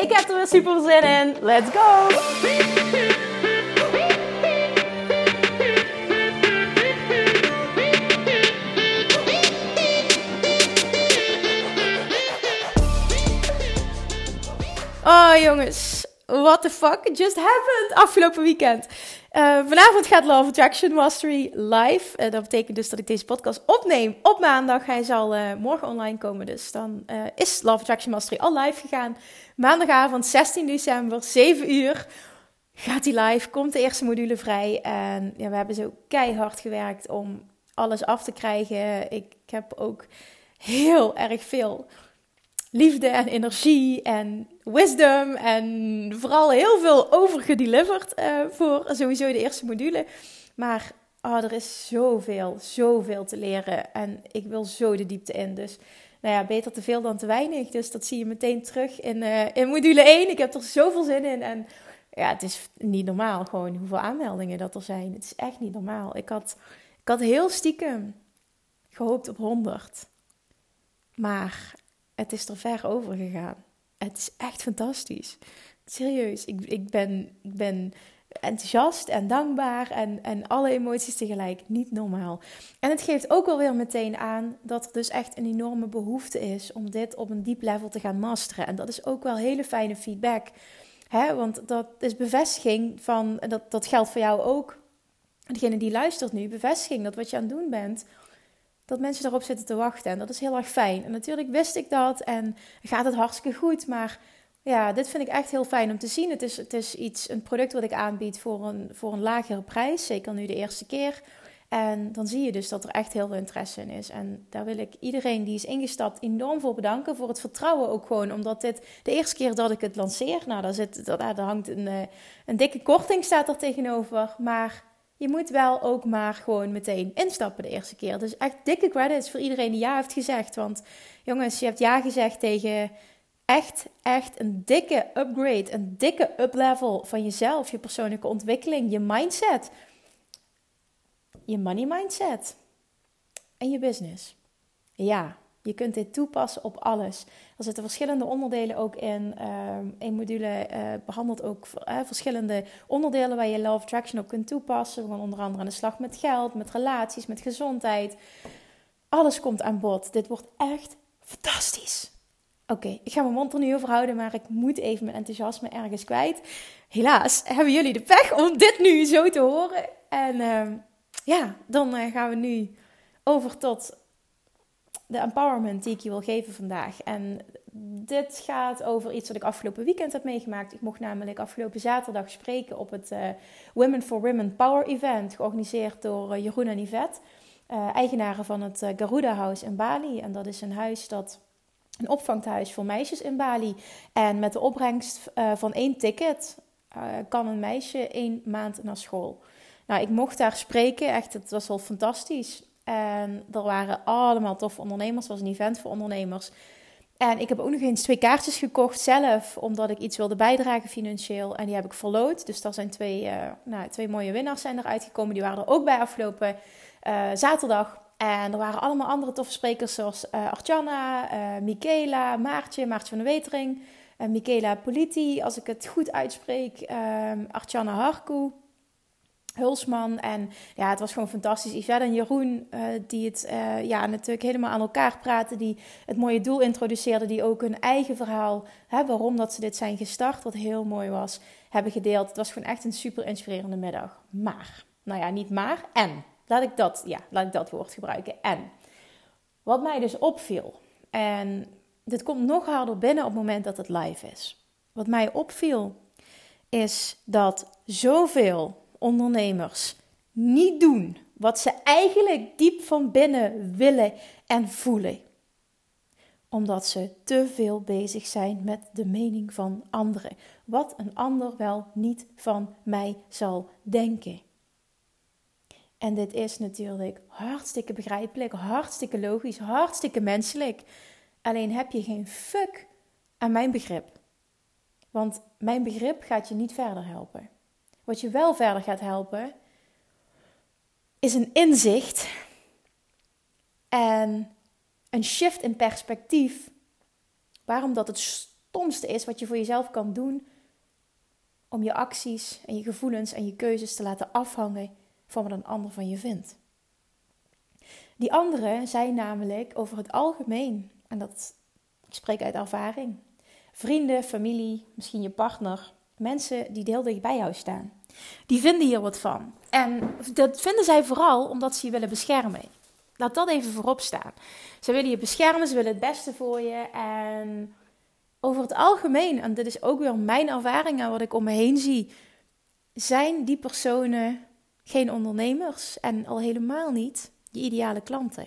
Ik heb er weer super zin in. Let's go! Oh jongens, what the fuck just happened afgelopen weekend? Uh, vanavond gaat Love Attraction Mastery live. Uh, dat betekent dus dat ik deze podcast opneem op maandag. Hij zal uh, morgen online komen, dus dan is Love Attraction Mastery al live gegaan. Maandagavond 16 december, 7 uur gaat hij live. Komt de eerste module vrij. En ja, we hebben zo keihard gewerkt om alles af te krijgen. Ik heb ook heel erg veel liefde en energie en wisdom en vooral heel veel overgedeliverd uh, voor sowieso de eerste module. Maar oh, er is zoveel, zoveel te leren en ik wil zo de diepte in. Dus nou ja, beter te veel dan te weinig. Dus dat zie je meteen terug in, uh, in module 1. Ik heb er zoveel zin in en ja, het is niet normaal gewoon hoeveel aanmeldingen dat er zijn. Het is echt niet normaal. Ik had, ik had heel stiekem gehoopt op 100. Maar het is er ver over gegaan. Het is echt fantastisch. Serieus, ik, ik, ben, ik ben enthousiast en dankbaar en, en alle emoties tegelijk. Niet normaal. En het geeft ook wel weer meteen aan dat er dus echt een enorme behoefte is om dit op een diep level te gaan masteren. En dat is ook wel hele fijne feedback. Hè? Want dat is bevestiging van, dat, dat geldt voor jou ook. Degene die luistert nu, bevestiging dat wat je aan het doen bent, dat mensen daarop zitten te wachten. En dat is heel erg fijn. En natuurlijk wist ik dat en gaat het hartstikke goed. Maar ja, dit vind ik echt heel fijn om te zien. Het is, het is iets, een product wat ik aanbied voor een, voor een lagere prijs. Zeker nu de eerste keer. En dan zie je dus dat er echt heel veel interesse in is. En daar wil ik iedereen die is ingestapt enorm voor bedanken. Voor het vertrouwen ook gewoon. Omdat dit de eerste keer dat ik het lanceer. Nou, daar, zit, daar, hangt een, eh, een dikke korting staat er tegenover. Maar je moet wel ook maar gewoon meteen instappen de eerste keer. Dus echt dikke credits voor iedereen die ja heeft gezegd. Want jongens, je hebt ja gezegd tegen echt, echt een dikke upgrade. Een dikke uplevel van jezelf, je persoonlijke ontwikkeling, je mindset. Je money mindset. En je business. Ja, je kunt dit toepassen op alles. Er zitten verschillende onderdelen ook in. Een ehm, module uh, behandelt ook uh, verschillende onderdelen waar je Love Attraction op kunt toepassen. We onder andere aan de slag met geld, met relaties, met gezondheid. Alles komt aan bod. Dit wordt echt fantastisch. Oké, ik ga mijn mond er nu over houden, maar ik moet even mijn enthousiasme ergens kwijt. Helaas hebben jullie de pech om dit nu zo te horen. En uh, ja, dan uh, gaan we nu over tot de empowerment die ik je wil geven vandaag. En dit gaat over iets wat ik afgelopen weekend heb meegemaakt. Ik mocht namelijk afgelopen zaterdag spreken op het uh, Women for Women Power Event, georganiseerd door uh, Jeroen en Yvette, uh, eigenaren van het Garuda House in Bali. En dat is een huis dat een opvanghuis voor meisjes in Bali. En met de opbrengst van één ticket kan een meisje één maand naar school. Nou, ik mocht daar spreken. Echt, het was wel fantastisch. En er waren allemaal toffe ondernemers. Het was een event voor ondernemers. En ik heb ook nog eens twee kaartjes gekocht zelf, omdat ik iets wilde bijdragen financieel. En die heb ik verloot. Dus daar zijn twee, uh, nou, twee mooie winnaars zijn eruit gekomen. Die waren er ook bij afgelopen uh, zaterdag. En er waren allemaal andere toffe sprekers zoals uh, Artjana, Michaela, Maartje, Maartje van de Wetering, Michaela Politi, als ik het goed uitspreek, Artjana Harku. Hulsman. En ja, het was gewoon fantastisch. Yvette en Jeroen, uh, die het uh, ja, natuurlijk helemaal aan elkaar praten. Die het mooie doel introduceerden. Die ook hun eigen verhaal, hè, waarom dat ze dit zijn gestart, wat heel mooi was, hebben gedeeld. Het was gewoon echt een super inspirerende middag. Maar, nou ja, niet maar, en. Laat ik dat, ja, laat ik dat woord gebruiken. En. Wat mij dus opviel, en dit komt nog harder binnen op het moment dat het live is. Wat mij opviel, is dat zoveel ondernemers niet doen wat ze eigenlijk diep van binnen willen en voelen. omdat ze te veel bezig zijn met de mening van anderen. Wat een ander wel niet van mij zal denken. En dit is natuurlijk hartstikke begrijpelijk, hartstikke logisch, hartstikke menselijk. Alleen heb je geen fuck aan mijn begrip. Want mijn begrip gaat je niet verder helpen. Wat je wel verder gaat helpen, is een inzicht en een shift in perspectief. Waarom dat het stomste is wat je voor jezelf kan doen om je acties en je gevoelens en je keuzes te laten afhangen van wat een ander van je vindt. Die anderen zijn namelijk over het algemeen, en dat ik spreek uit ervaring, vrienden, familie, misschien je partner, mensen die heel dicht bij jou staan. Die vinden hier wat van. En dat vinden zij vooral omdat ze je willen beschermen. Laat dat even voorop staan. Ze willen je beschermen, ze willen het beste voor je. En over het algemeen, en dit is ook weer mijn ervaring en wat ik om me heen zie, zijn die personen geen ondernemers en al helemaal niet je ideale klanten.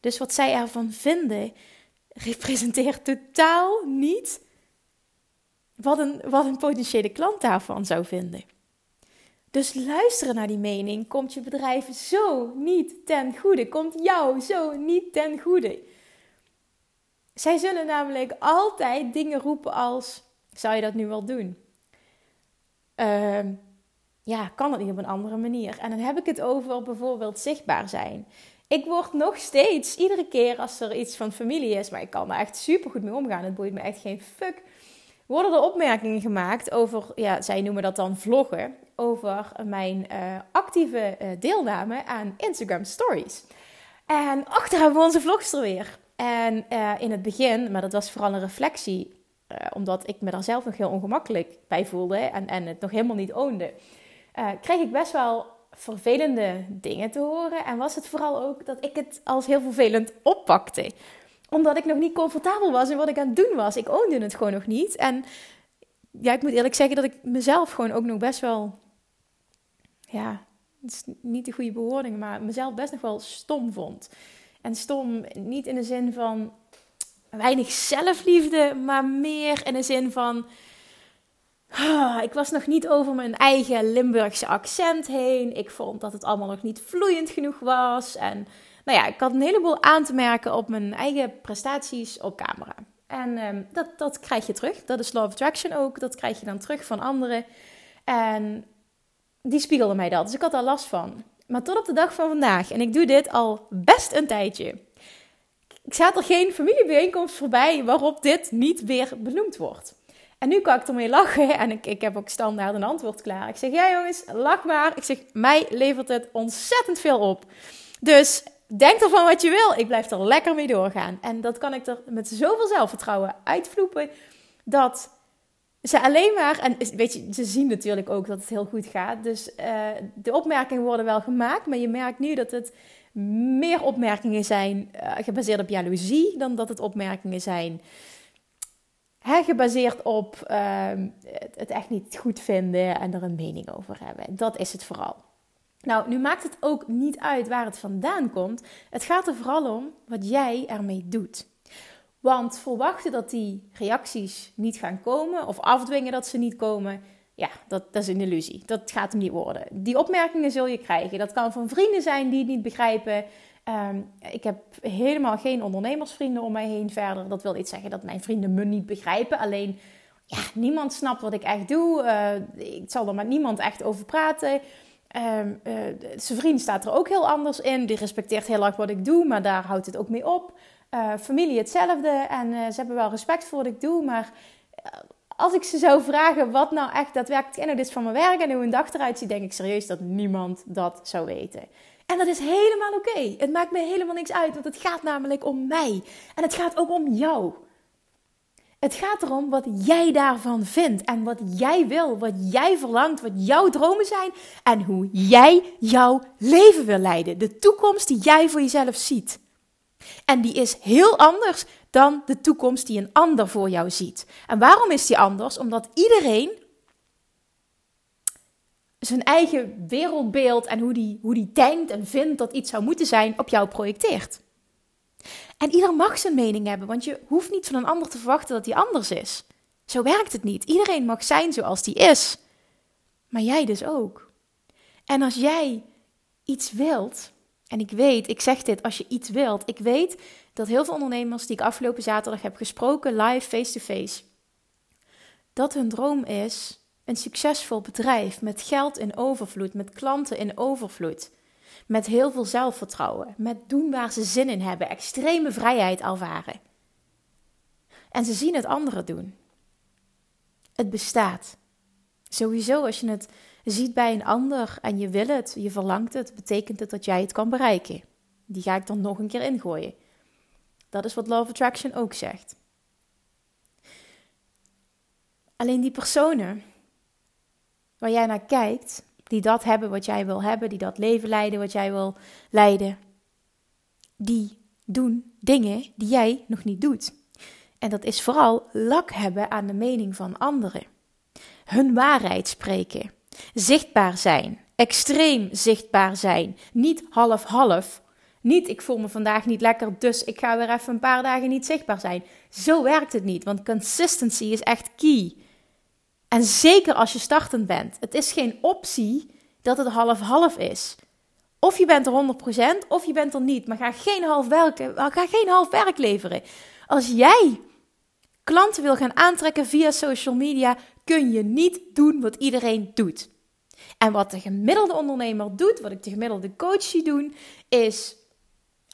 Dus wat zij ervan vinden, representeert totaal niet wat een, wat een potentiële klant daarvan zou vinden. Dus luisteren naar die mening komt je bedrijf zo niet ten goede, komt jou zo niet ten goede. Zij zullen namelijk altijd dingen roepen als: zou je dat nu wel doen? Uh, ja, kan het niet op een andere manier? En dan heb ik het over bijvoorbeeld zichtbaar zijn. Ik word nog steeds, iedere keer als er iets van familie is, maar ik kan er echt super goed mee omgaan, het boeit me echt geen fuck, worden er opmerkingen gemaakt over, ja, zij noemen dat dan vloggen, over mijn uh, actieve uh, deelname aan Instagram Stories. En achter hebben we onze vlogster weer. En uh, in het begin, maar dat was vooral een reflectie, omdat ik me daar zelf nog heel ongemakkelijk bij voelde en, en het nog helemaal niet oonde kreeg ik best wel vervelende dingen te horen. En was het vooral ook dat ik het als heel vervelend oppakte. Omdat ik nog niet comfortabel was in wat ik aan het doen was. Ik oonde het gewoon nog niet. En ja, ik moet eerlijk zeggen dat ik mezelf gewoon ook nog best wel... Ja, het is niet de goede bewoording, maar mezelf best nog wel stom vond. En stom niet in de zin van weinig zelfliefde, maar meer in de zin van Ah, ik was nog niet over mijn eigen Limburgse accent heen. Ik vond dat het allemaal nog niet vloeiend genoeg was. En nou ja, ik had een heleboel aan te merken op mijn eigen prestaties op camera. En ehm, dat, dat krijg je terug. Dat is Law of Attraction ook. Dat krijg je dan terug van anderen. En die spiegelden mij dat. Dus ik had daar last van. Maar tot op de dag van vandaag, en ik doe dit al best een tijdje. Ik zat er geen familiebijeenkomst voorbij waarop dit niet weer benoemd wordt. En nu kan ik ermee lachen en ik, ik heb ook standaard een antwoord klaar. Ik zeg, ja jongens, lach maar. Ik zeg, mij levert het ontzettend veel op. Dus denk ervan wat je wil. Ik blijf er lekker mee doorgaan. En dat kan ik er met zoveel zelfvertrouwen uitvloepen. Dat ze alleen maar, en weet je, ze zien natuurlijk ook dat het heel goed gaat. Dus uh, de opmerkingen worden wel gemaakt. Maar je merkt nu dat het meer opmerkingen zijn uh, gebaseerd op jaloezie. Dan dat het opmerkingen zijn He, gebaseerd op ehm, het echt niet goed vinden en er een mening over hebben. Dat is het vooral. Nou, nu maakt het ook niet uit waar het vandaan komt. Het gaat er vooral om wat jij ermee doet. Want verwachten dat die reacties niet gaan komen of afdwingen dat ze niet komen, ja, dat, dat is een illusie. Dat gaat hem niet worden. Die opmerkingen zul je krijgen. Dat kan van vrienden zijn die het niet begrijpen. Ehm, ik heb helemaal geen ondernemersvrienden om mij heen verder. Dat wil niet zeggen dat mijn vrienden me niet begrijpen. Alleen, ja, niemand snapt wat ik echt doe. Uh, ik zal er met niemand echt over praten. Um, zijn vriend staat er ook heel anders in. Die respecteert heel erg wat ik doe, maar daar houdt het ook mee op. Uh, familie hetzelfde en ze hebben wel respect voor wat ik doe. Maar als ik ze zou vragen wat nou echt daadwerkelijk inhoud is van mijn werk en hoe een dag eruit ziet, denk ik serieus dat niemand dat zou weten. En dat is helemaal oké. Het maakt me helemaal niks uit, want het gaat namelijk om mij. En het gaat ook om jou. Het gaat erom wat jij daarvan vindt en wat jij wil, wat jij verlangt, wat jouw dromen zijn en hoe jij jouw leven wil leiden. De toekomst die jij voor jezelf ziet. En die is heel anders dan de toekomst die een ander voor jou ziet. En waarom is die anders? Omdat iedereen zijn eigen wereldbeeld en hoe die, hoe die denkt en vindt dat iets zou moeten zijn op jou projecteert. En ieder mag zijn mening hebben, want je hoeft niet van een ander te verwachten dat hij anders is. Zo werkt het niet. Iedereen mag zijn zoals die is. Maar jij dus ook. En als jij iets wilt, en ik weet, ik zeg dit als je iets wilt, ik weet dat heel veel ondernemers die ik afgelopen zaterdag heb gesproken, live, face-to-face, dat hun droom is een succesvol bedrijf met geld in overvloed, met klanten in overvloed, met heel veel zelfvertrouwen, met doen waar ze zin in hebben, extreme vrijheid ervaren. En ze zien het anderen doen. Het bestaat. Sowieso, als je het ziet bij een ander en je wil het, je verlangt het, betekent het dat jij het kan bereiken. Die ga ik dan nog een keer ingooien. Dat is wat Love Attraction ook zegt. Alleen die personen waar jij naar kijkt, die dat hebben wat jij wil hebben, die dat leven leiden wat jij wil leiden, die doen dingen die jij nog niet doet. En dat is vooral lak hebben aan de mening van anderen. Hun waarheid spreken. Zichtbaar zijn. Extreem zichtbaar zijn. Niet half-half. Niet ik voel me vandaag niet lekker, dus ik ga weer even een paar dagen niet zichtbaar zijn. Zo werkt het niet, want consistency is echt key. En zeker als je startend bent. Het is geen optie dat het half-half is. Of je bent er 100% of je bent er niet. Maar ga geen half werk, ga geen half werk leveren. Als jij klanten wil gaan aantrekken via social media, kun je niet doen wat iedereen doet. En wat de gemiddelde ondernemer doet, wat ik de gemiddelde coach zie doen, is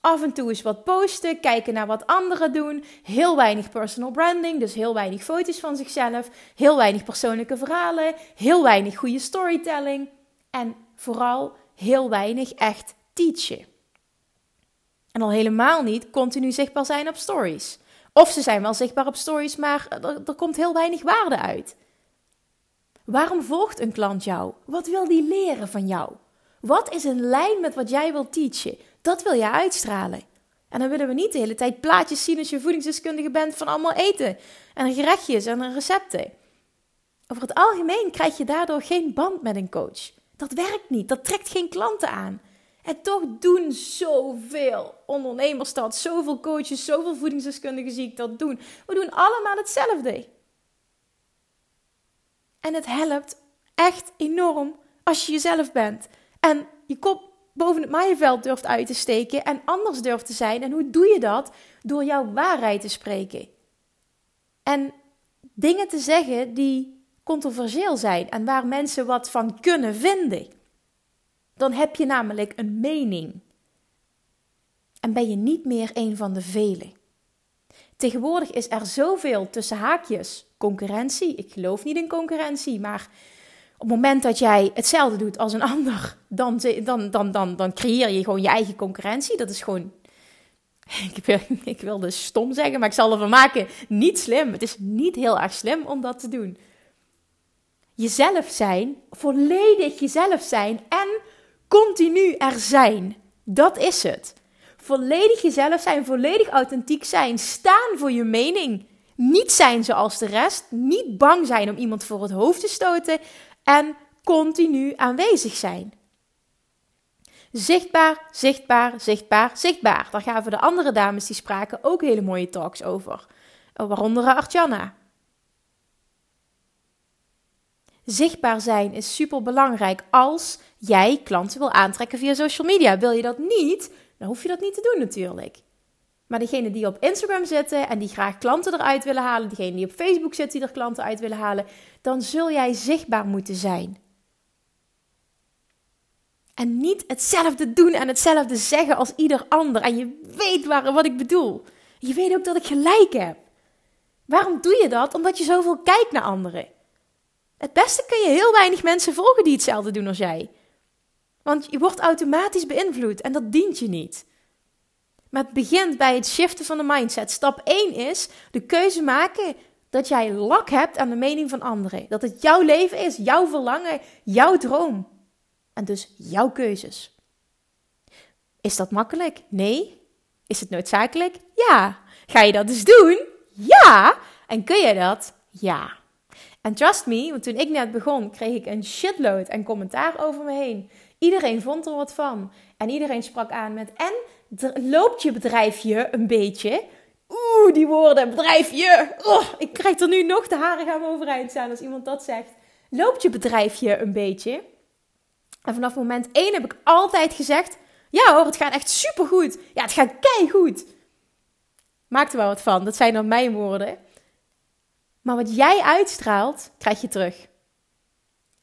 af en toe eens wat posten, kijken naar wat anderen doen, heel weinig personal branding, dus heel weinig foto's van zichzelf, heel weinig persoonlijke verhalen, heel weinig goede storytelling en vooral heel weinig echt teachen. En al helemaal niet continu zichtbaar zijn op stories. Of ze zijn wel zichtbaar op stories, maar er, er komt heel weinig waarde uit. Waarom volgt een klant jou? Wat wil die leren van jou? Wat is in lijn met wat jij wilt teachen? Dat wil je uitstralen. En dan willen we niet de hele tijd plaatjes zien als je voedingsdeskundige bent van allemaal eten en gerechtjes en recepten. Over het algemeen krijg je daardoor geen band met een coach. Dat werkt niet, dat trekt geen klanten aan. En toch doen zoveel ondernemers dat, zoveel coaches, zoveel voedingsdeskundigen zie ik dat doen. We doen allemaal hetzelfde. En het helpt echt enorm als je jezelf bent. En je kop boven het maaiveld durft uit te steken en anders durft te zijn. En hoe doe je dat? Door jouw waarheid te spreken. En dingen te zeggen die controversieel zijn en waar mensen wat van kunnen vinden. Dan heb je namelijk een mening. En ben je niet meer een van de velen. Tegenwoordig is er zoveel tussen haakjes concurrentie. Ik geloof niet in concurrentie, maar op het moment dat jij hetzelfde doet als een ander, dan, dan, dan, dan, dan creëer je gewoon je eigen concurrentie. Dat is gewoon. Ik, wil, ik wilde stom zeggen, maar ik zal ervan maken. Niet slim. Het is niet heel erg slim om dat te doen. Jezelf zijn, volledig jezelf zijn en continu er zijn. Dat is het. Volledig jezelf zijn, volledig authentiek zijn, staan voor je mening. Niet zijn zoals de rest, niet bang zijn om iemand voor het hoofd te stoten en continu aanwezig zijn. Zichtbaar, zichtbaar, zichtbaar, zichtbaar. Daar gaven de andere dames die spraken ook hele mooie talks over. Waaronder Artjana. Zichtbaar zijn is super belangrijk als jij klanten wil aantrekken via social media. Wil je dat niet, dan hoef je dat niet te doen natuurlijk. Maar degene die op Instagram zitten en die graag klanten eruit willen halen, degene die op Facebook zit die er klanten uit willen halen, dan zul jij zichtbaar moeten zijn. En niet hetzelfde doen en hetzelfde zeggen als ieder ander. En je weet waar, wat ik bedoel. Je weet ook dat ik gelijk heb. Waarom doe je dat? Omdat je zoveel kijkt naar anderen. Het beste kun je heel weinig mensen volgen die hetzelfde doen als jij. Want je wordt automatisch beïnvloed en dat dient je niet. Maar het begint bij het shiften van de mindset. Stap 1 is de keuze maken dat jij lak hebt aan de mening van anderen. Dat het jouw leven is, jouw verlangen, jouw droom. En dus jouw keuzes. Is dat makkelijk? Nee. Is het noodzakelijk? Ja. Ga je dat dus doen? Ja. En kun je dat? Ja. En trust me, want toen ik net begon, kreeg ik een shitload en commentaar over me heen. Iedereen vond er wat van. En iedereen sprak aan met: En loopt je bedrijfje een beetje? Oeh, die woorden, bedrijfje. Oh, ik krijg er nu nog de haren gaan overeind staan als iemand dat zegt. Loopt je bedrijfje een beetje? En vanaf moment 1 heb ik altijd gezegd: Ja hoor, het gaat echt supergoed. Ja, het gaat goed. Maak er wel wat van, dat zijn dan mijn woorden. Maar wat jij uitstraalt, krijg je terug.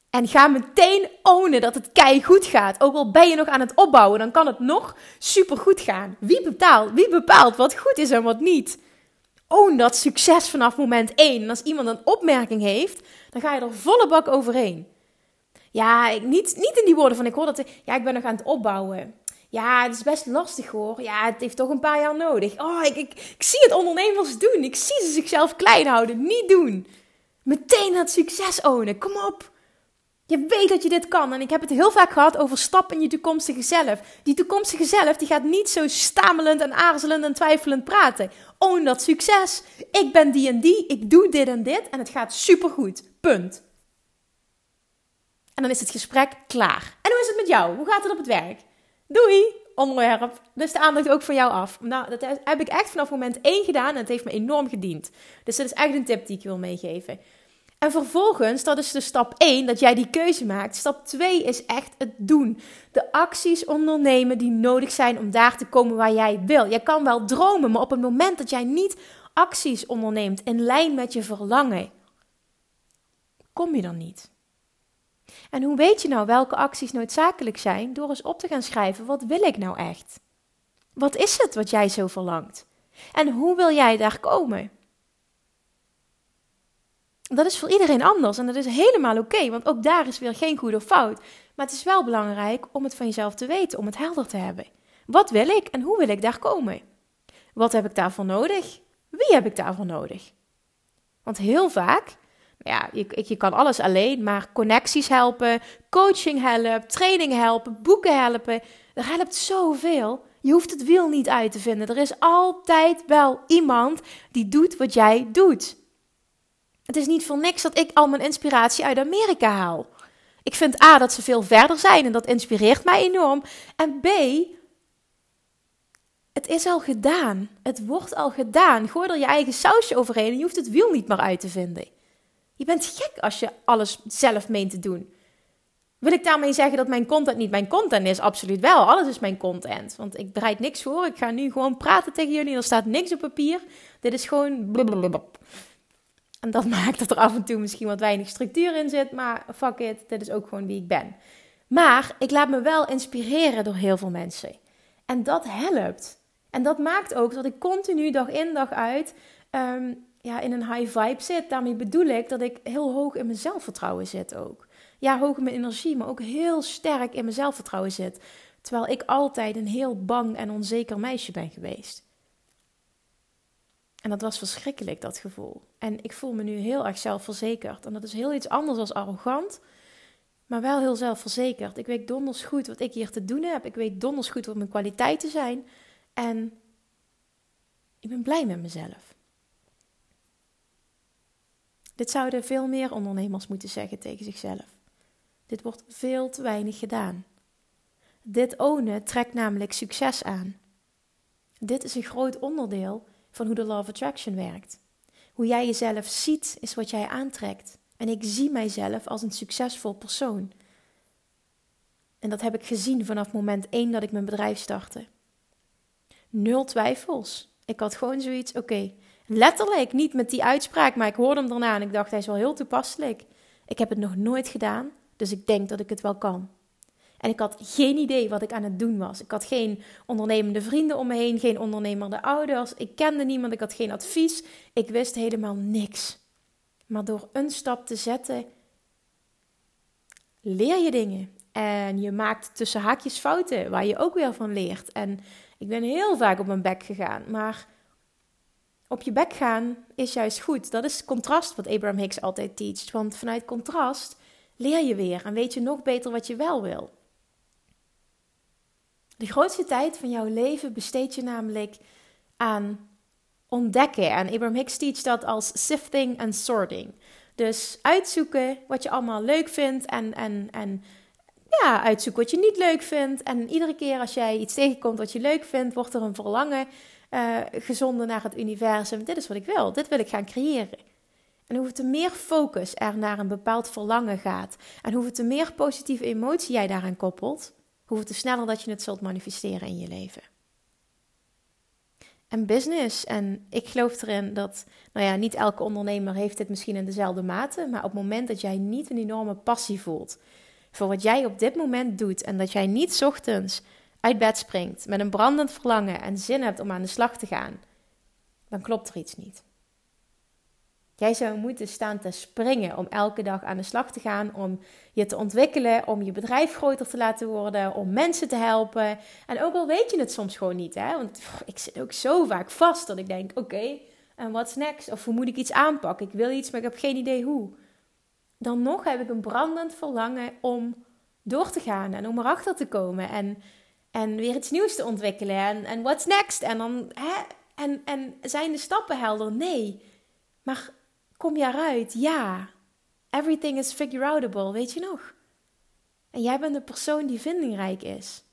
En ga meteen ownen dat het kei goed gaat. Ook al ben je nog aan het opbouwen, dan kan het nog super goed gaan. Wie bepaalt, wie bepaalt wat goed is en wat niet? Own dat succes vanaf moment 1. En als iemand een opmerking heeft, dan ga je er volle bak overheen. Ja, niet, niet in die woorden van ik hoor dat. Ja, ik ben nog aan het opbouwen. Ja, het is best lastig hoor. Ja, het heeft toch een paar jaar nodig. Oh, ik, ik, ik zie het ondernemers doen. Ik zie ze zichzelf klein houden. Niet doen. Meteen het succes ownen. Kom op. Je weet dat je dit kan. En ik heb het heel vaak gehad over stap in je toekomstige zelf. Die toekomstige zelf die gaat niet zo stamelend en aarzelend en twijfelend praten. Own dat succes. Ik ben die en die. Ik doe dit en dit. En het gaat supergoed. Punt. En dan is het gesprek klaar. En hoe is het met jou? Hoe gaat het op het werk? Doei! Onderwerp. Dus de aandacht ook van jou af. Nou, dat heb ik echt vanaf moment 1 gedaan en het heeft me enorm gediend. Dus dat is echt een tip die ik wil meegeven. En vervolgens, dat is de stap 1, dat jij die keuze maakt. Stap 2 is echt het doen. De acties ondernemen die nodig zijn om daar te komen waar jij wil. Je kan wel dromen, maar op het moment dat jij niet acties onderneemt in lijn met je verlangen, kom je dan niet. En hoe weet je nou welke acties noodzakelijk zijn? Door eens op te gaan schrijven: wat wil ik nou echt? Wat is het wat jij zo verlangt? En hoe wil jij daar komen? Dat is voor iedereen anders en dat is helemaal oké, want ook daar is weer geen goed of fout. Maar het is wel belangrijk om het van jezelf te weten, om het helder te hebben. Wat wil ik en hoe wil ik daar komen? Wat heb ik daarvoor nodig? Wie heb ik daarvoor nodig? Want heel vaak ja, je, je kan alles alleen, maar connecties helpen, coaching helpt, training helpen, boeken helpen. Er helpt zoveel. Je hoeft het wiel niet uit te vinden. Er is altijd wel iemand die doet wat jij doet. Het is niet voor niks dat ik al mijn inspiratie uit Amerika haal. Ik vind A dat ze veel verder zijn en dat inspireert mij enorm. En B, het is al gedaan. Het wordt al gedaan. Gooi er je eigen sausje overheen en je hoeft het wiel niet meer uit te vinden. Je bent gek als je alles zelf meent te doen. Wil ik daarmee zeggen dat mijn content niet mijn content is? Absoluut wel. Alles is mijn content. Want ik bereid niks voor. Ik ga nu gewoon praten tegen jullie. Er staat niks op papier. Dit is gewoon. Blablabla. En dat maakt dat er af en toe misschien wat weinig structuur in zit. Maar fuck it. Dit is ook gewoon wie ik ben. Maar ik laat me wel inspireren door heel veel mensen. En dat helpt. En dat maakt ook dat ik continu dag in dag uit ehm, ja, in een high vibe zit. Daarmee bedoel ik dat ik heel hoog in mijn zelfvertrouwen zit ook. Ja, hoog in mijn energie, maar ook heel sterk in mijn zelfvertrouwen zit. Terwijl ik altijd een heel bang en onzeker meisje ben geweest. En dat was verschrikkelijk, dat gevoel. En ik voel me nu heel erg zelfverzekerd. En dat is heel iets anders dan arrogant, maar wel heel zelfverzekerd. Ik weet donders goed wat ik hier te doen heb. Ik weet donders goed wat mijn kwaliteiten zijn. En ik ben blij met mezelf. Dit zouden veel meer ondernemers moeten zeggen tegen zichzelf. Dit wordt veel te weinig gedaan. Dit ownen trekt namelijk succes aan. Dit is een groot onderdeel van hoe de Law of Attraction werkt. Hoe jij jezelf ziet is wat jij aantrekt. En ik zie mijzelf als een succesvol persoon. En dat heb ik gezien vanaf moment 1 dat ik mijn bedrijf startte. Nul twijfels. Ik had gewoon zoiets, oké, Letterlijk, niet met die uitspraak, maar ik hoorde hem daarna en ik dacht, hij is wel heel toepasselijk. Ik heb het nog nooit gedaan, dus ik denk dat ik het wel kan. En ik had geen idee wat ik aan het doen was. Ik had geen ondernemende vrienden om me heen, geen ondernemende ouders. Ik kende niemand, ik had geen advies. Ik wist helemaal niks. Maar door een stap te zetten, leer je dingen. En je maakt tussen haakjes fouten, waar je ook weer van leert. En ik ben heel vaak op mijn bek gegaan, maar op je bek gaan is juist goed. Dat is contrast wat Abraham Hicks altijd teacht. Want vanuit contrast leer je weer en weet je nog beter wat je wel wil. De grootste tijd van jouw leven besteed je namelijk aan ontdekken. En Abraham Hicks teacht dat als sifting en sorting. Dus uitzoeken wat je allemaal leuk vindt en, en, en ja, uitzoeken wat je niet leuk vindt. En iedere keer als jij iets tegenkomt wat je leuk vindt, wordt er een verlangen uh, gezonden naar het universum. Dit is wat ik wil, dit wil ik gaan creëren. En hoeveel te meer focus er naar een bepaald verlangen gaat, en hoeveel te meer positieve emotie jij daaraan koppelt, hoeveel te sneller dat je het zult manifesteren in je leven. En business. En ik geloof erin dat, nou ja, niet elke ondernemer heeft dit misschien in dezelfde mate. Maar op het moment dat jij niet een enorme passie voelt voor wat jij op dit moment doet. En dat jij niet ochtends uit bed springt met een brandend verlangen en zin hebt om aan de slag te gaan. Dan klopt er iets niet. Jij zou moeten staan te springen om elke dag aan de slag te gaan, om je te ontwikkelen, om je bedrijf groter te laten worden, om mensen te helpen. En ook al weet je het soms gewoon niet, hè? want ik zit ook zo vaak vast dat ik denk: oké, en what's next? Of hoe moet ik iets aanpakken? Ik wil iets, maar ik heb geen idee hoe. Dan nog heb ik een brandend verlangen om door te gaan en om erachter te komen en, en weer iets nieuws te ontwikkelen. En, en what's next? En dan, hè? En, en zijn de stappen helder? Nee. Maar Kom je eruit? Ja. Everything is figure outable, weet je nog? En jij bent de persoon die vindingrijk is.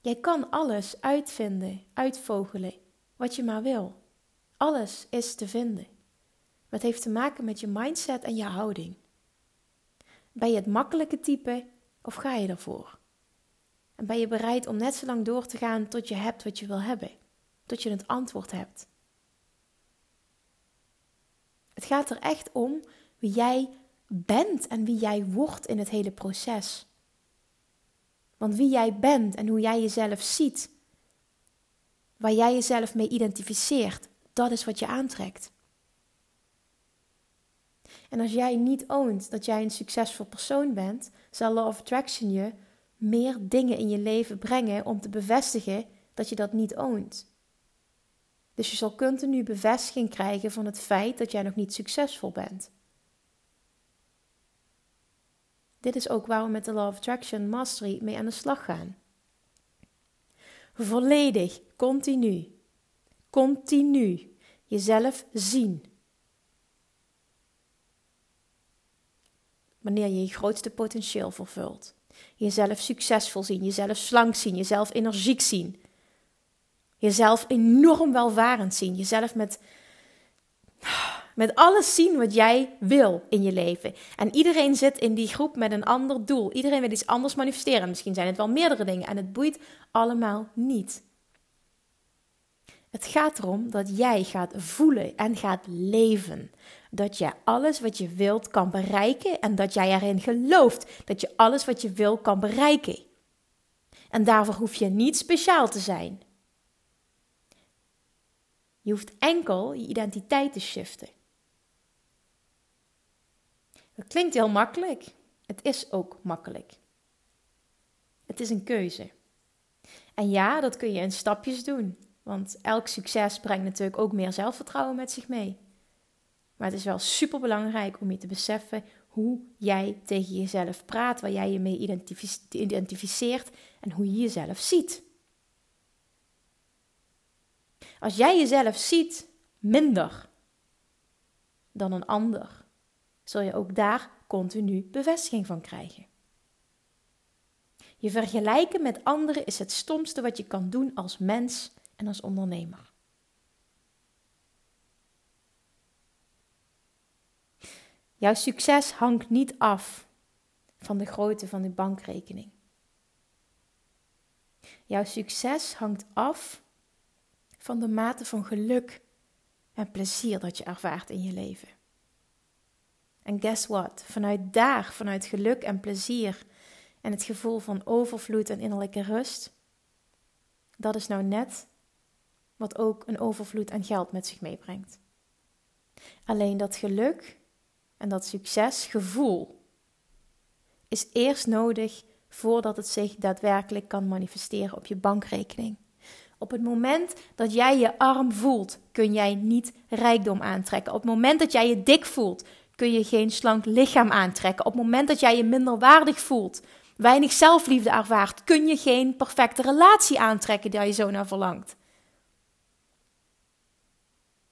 Jij kan alles uitvinden, uitvogelen, wat je maar wil. Alles is te vinden. Het heeft te maken met je mindset en je houding. Ben je het makkelijke type of ga je ervoor? En ben je bereid om net zo lang door te gaan tot je hebt wat je wil hebben? Tot je het antwoord hebt? Het gaat er echt om wie jij bent en wie jij wordt in het hele proces. Want wie jij bent en hoe jij jezelf ziet, waar jij jezelf mee identificeert, dat is wat je aantrekt. En als jij niet oont dat jij een succesvol persoon bent, zal Law of Attraction je meer dingen in je leven brengen om te bevestigen dat je dat niet oont. Dus je zal continu bevestiging krijgen van het feit dat jij nog niet succesvol bent. Dit is ook waar we met de Law of Attraction Mastery mee aan de slag gaan. Volledig, continu, continu jezelf zien. Wanneer je je grootste potentieel vervult. Jezelf succesvol zien, jezelf slank zien, jezelf energiek zien. Jezelf enorm welvarend zien. Jezelf met, met alles zien wat jij wil in je leven. En iedereen zit in die groep met een ander doel. Iedereen wil iets anders manifesteren. Misschien zijn het wel meerdere dingen en het boeit allemaal niet. Het gaat erom dat jij gaat voelen en gaat leven. Dat je alles wat je wilt kan bereiken en dat jij erin gelooft dat je alles wat je wil kan bereiken. En daarvoor hoef je niet speciaal te zijn. Je hoeft enkel je identiteit te shiften. Dat klinkt heel makkelijk. Het is ook makkelijk. Het is een keuze. En ja, dat kun je in stapjes doen. Want elk succes brengt natuurlijk ook meer zelfvertrouwen met zich mee. Maar het is wel super belangrijk om je te beseffen hoe jij tegen jezelf praat, waar jij je mee identificeert en hoe je jezelf ziet. Als jij jezelf ziet minder dan een ander, zul je ook daar continu bevestiging van krijgen. Je vergelijken met anderen is het stomste wat je kan doen als mens en als ondernemer. Jouw succes hangt niet af van de grootte van de bankrekening. Jouw succes hangt af van de mate van geluk en plezier dat je ervaart in je leven. En guess what? Vanuit daar, vanuit geluk en plezier en het gevoel van overvloed en innerlijke rust, dat is nou net wat ook een overvloed aan geld met zich meebrengt. Alleen dat geluk en dat succesgevoel is eerst nodig voordat het zich daadwerkelijk kan manifesteren op je bankrekening. Op het moment dat jij je arm voelt, kun jij niet rijkdom aantrekken. Op het moment dat jij je dik voelt, kun je geen slank lichaam aantrekken. Op het moment dat jij je minderwaardig voelt, weinig zelfliefde ervaart, kun je geen perfecte relatie aantrekken die je zo naar verlangt.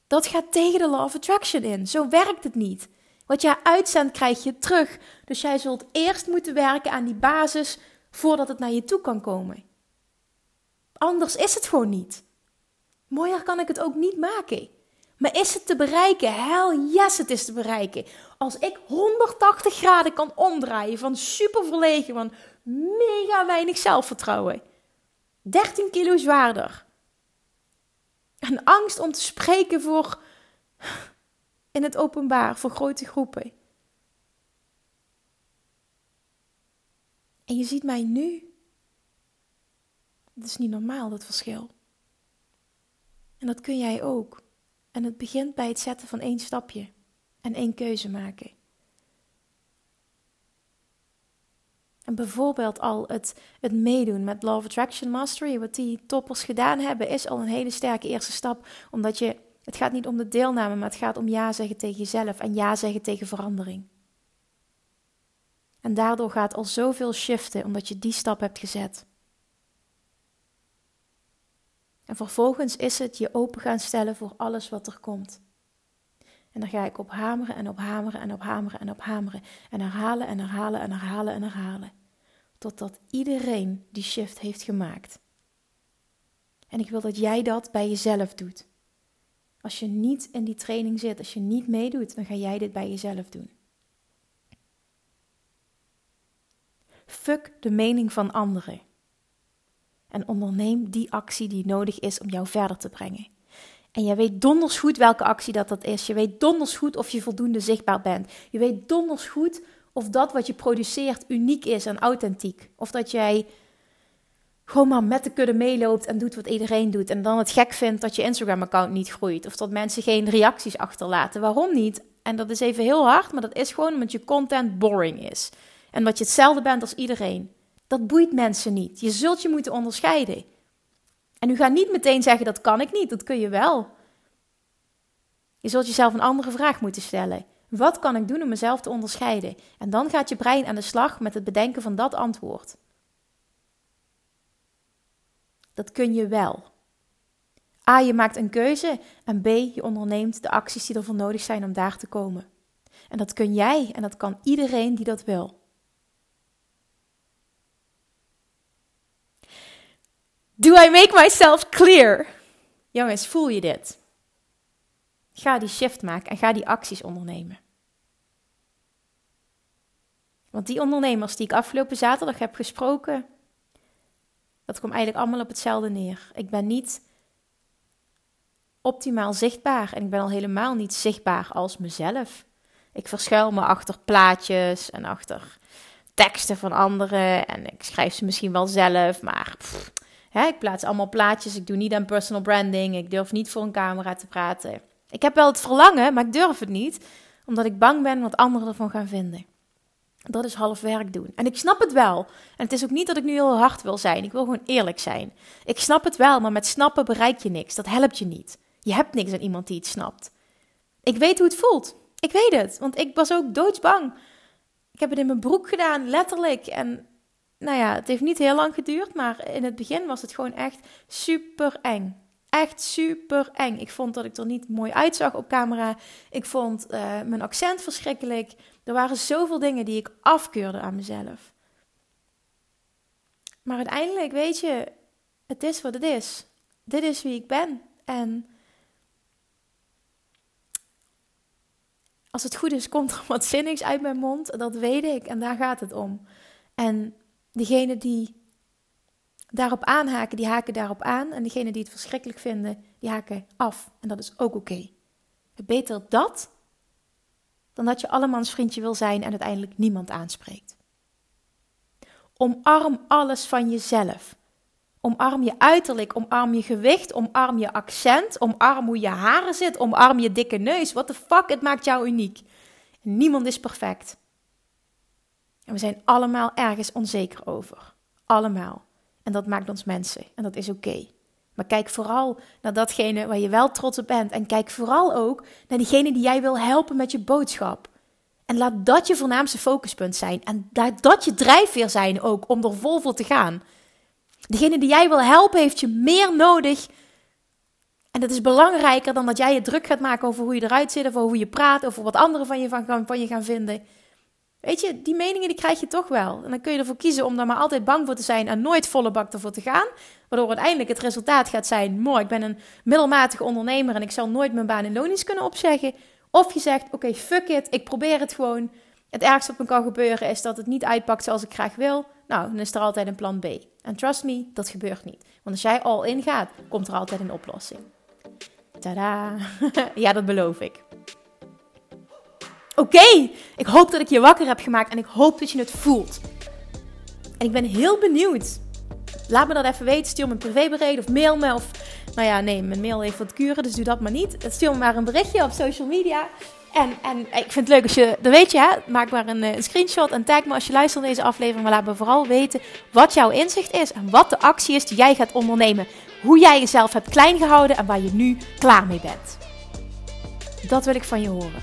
Dat gaat tegen de law of attraction in. Zo werkt het niet. Wat jij uitzendt, krijg je terug. Dus jij zult eerst moeten werken aan die basis voordat het naar je toe kan komen. Anders is het gewoon niet. Mooier kan ik het ook niet maken. Maar is het te bereiken? Hell yes, het is te bereiken. Als ik 180 graden kan omdraaien van super verlegen, van mega weinig zelfvertrouwen. 13 kilo zwaarder. En angst om te spreken voor in het openbaar, voor grote groepen. En je ziet mij nu. Het is niet normaal, dat verschil. En dat kun jij ook. En het begint bij het zetten van één stapje en één keuze maken. En bijvoorbeeld al het, het meedoen met Law of Attraction Mastery, wat die toppers gedaan hebben, is al een hele sterke eerste stap. Omdat je, het gaat niet om de deelname, maar het gaat om ja zeggen tegen jezelf en ja zeggen tegen verandering. En daardoor gaat al zoveel shiften, omdat je die stap hebt gezet. En vervolgens is het je open gaan stellen voor alles wat er komt. En dan ga ik op hameren en op hameren en op hameren en op hameren. En herhalen en herhalen en herhalen en herhalen. Totdat iedereen die shift heeft gemaakt. En ik wil dat jij dat bij jezelf doet. Als je niet in die training zit, als je niet meedoet, dan ga jij dit bij jezelf doen. Fuck de mening van anderen. En onderneem die actie die nodig is om jou verder te brengen. En je weet donders goed welke actie dat, dat is. Je weet donders goed of je voldoende zichtbaar bent. Je weet donders goed of dat wat je produceert uniek is en authentiek. Of dat jij gewoon maar met de kudde meeloopt en doet wat iedereen doet. En dan het gek vindt dat je Instagram-account niet groeit. Of dat mensen geen reacties achterlaten. Waarom niet? En dat is even heel hard, maar dat is gewoon omdat je content boring is. En dat je hetzelfde bent als iedereen. Dat boeit mensen niet. Je zult je moeten onderscheiden. En u gaat niet meteen zeggen dat kan ik niet, dat kun je wel. Je zult jezelf een andere vraag moeten stellen. Wat kan ik doen om mezelf te onderscheiden? En dan gaat je brein aan de slag met het bedenken van dat antwoord. Dat kun je wel. A, je maakt een keuze en B, je onderneemt de acties die ervoor nodig zijn om daar te komen. En dat kun jij en dat kan iedereen die dat wil. Do I make myself clear? Jongens, voel je dit? Ga die shift maken en ga die acties ondernemen. Want die ondernemers die ik afgelopen zaterdag heb gesproken, dat komt eigenlijk allemaal op hetzelfde neer. Ik ben niet optimaal zichtbaar en ik ben al helemaal niet zichtbaar als mezelf. Ik verschuil me achter plaatjes en achter teksten van anderen en ik schrijf ze misschien wel zelf, maar Ik plaats allemaal plaatjes. Ik doe niet aan personal branding. Ik durf niet voor een camera te praten. Ik heb wel het verlangen, maar ik durf het niet. Omdat ik bang ben wat anderen ervan gaan vinden. Dat is half werk doen. En ik snap het wel. En het is ook niet dat ik nu heel hard wil zijn. Ik wil gewoon eerlijk zijn. Ik snap het wel, maar met snappen bereik je niks. Dat helpt je niet. Je hebt niks aan iemand die het snapt. Ik weet hoe het voelt. Ik weet het, want ik was ook doodsbang. Ik heb het in mijn broek gedaan, letterlijk. En nou ja, het heeft niet heel lang geduurd, maar in het begin was het gewoon echt super eng. Echt super eng. Ik vond dat ik er niet mooi uitzag op camera. Ik vond uh, mijn accent verschrikkelijk. Er waren zoveel dingen die ik afkeurde aan mezelf. Maar uiteindelijk, weet je, het is wat het is. Dit is wie ik ben. En als het goed is, komt er wat zinnigs uit mijn mond. Dat weet ik. En daar gaat het om. En Degene die daarop aanhaken, die haken daarop aan. En degene die het verschrikkelijk vinden, die haken af. En dat is ook oké. Beter dat dan dat je allemans vriendje wil zijn en uiteindelijk niemand aanspreekt. Omarm alles van jezelf. Omarm je uiterlijk, omarm je gewicht, omarm je accent, omarm hoe je haren zit, omarm je dikke neus. What the fuck, het maakt jou uniek. Niemand is perfect. En we zijn allemaal ergens onzeker over. Allemaal. En dat maakt ons mensen. En dat is oké. Maar kijk vooral naar datgene waar je wel trots op bent. En kijk vooral ook naar diegene die jij wil helpen met je boodschap. En laat dat je voornaamste focuspunt zijn. En laat dat je drijfveer zijn ook om er vol te gaan. Degene die jij wil helpen heeft je meer nodig En dat is belangrijker dan dat jij je druk gaat maken over hoe je eruit zit, of over hoe je praat, over wat anderen van je, van, van je gaan vinden. Weet je, die meningen die krijg je toch wel. En dan kun je ervoor kiezen om daar maar altijd bang voor te zijn en nooit volle bak ervoor te gaan. Waardoor uiteindelijk het resultaat gaat zijn: mooi, ik ben een middelmatige ondernemer en ik zal nooit mijn baan in loondienst kunnen opzeggen. Of je zegt: oké, fuck it, ik probeer het gewoon. Het ergste wat me kan gebeuren is dat het niet uitpakt zoals ik graag wil. Nou, dan is er altijd een plan B. En trust me, dat gebeurt niet. Want als jij al in gaat, komt er altijd een oplossing. Tada! ja, dat beloof ik. Oké, ik hoop dat ik je wakker heb gemaakt en ik hoop dat je het voelt. En ik ben heel benieuwd. Laat me dat even weten. Stuur me een privébericht of mail me. Of, nou ja, nee, mijn mail heeft wat kuren, dus doe dat maar niet. Stuur me maar een berichtje op social media. En, en ik vind het leuk als je, dat weet je, maak maar een, een, screenshot en tag me als je luistert naar deze aflevering. Maar laat me vooral weten wat jouw inzicht is en wat de actie is die jij gaat ondernemen. Hoe jij jezelf hebt klein gehouden en waar je nu klaar mee bent. Dat wil ik van je horen.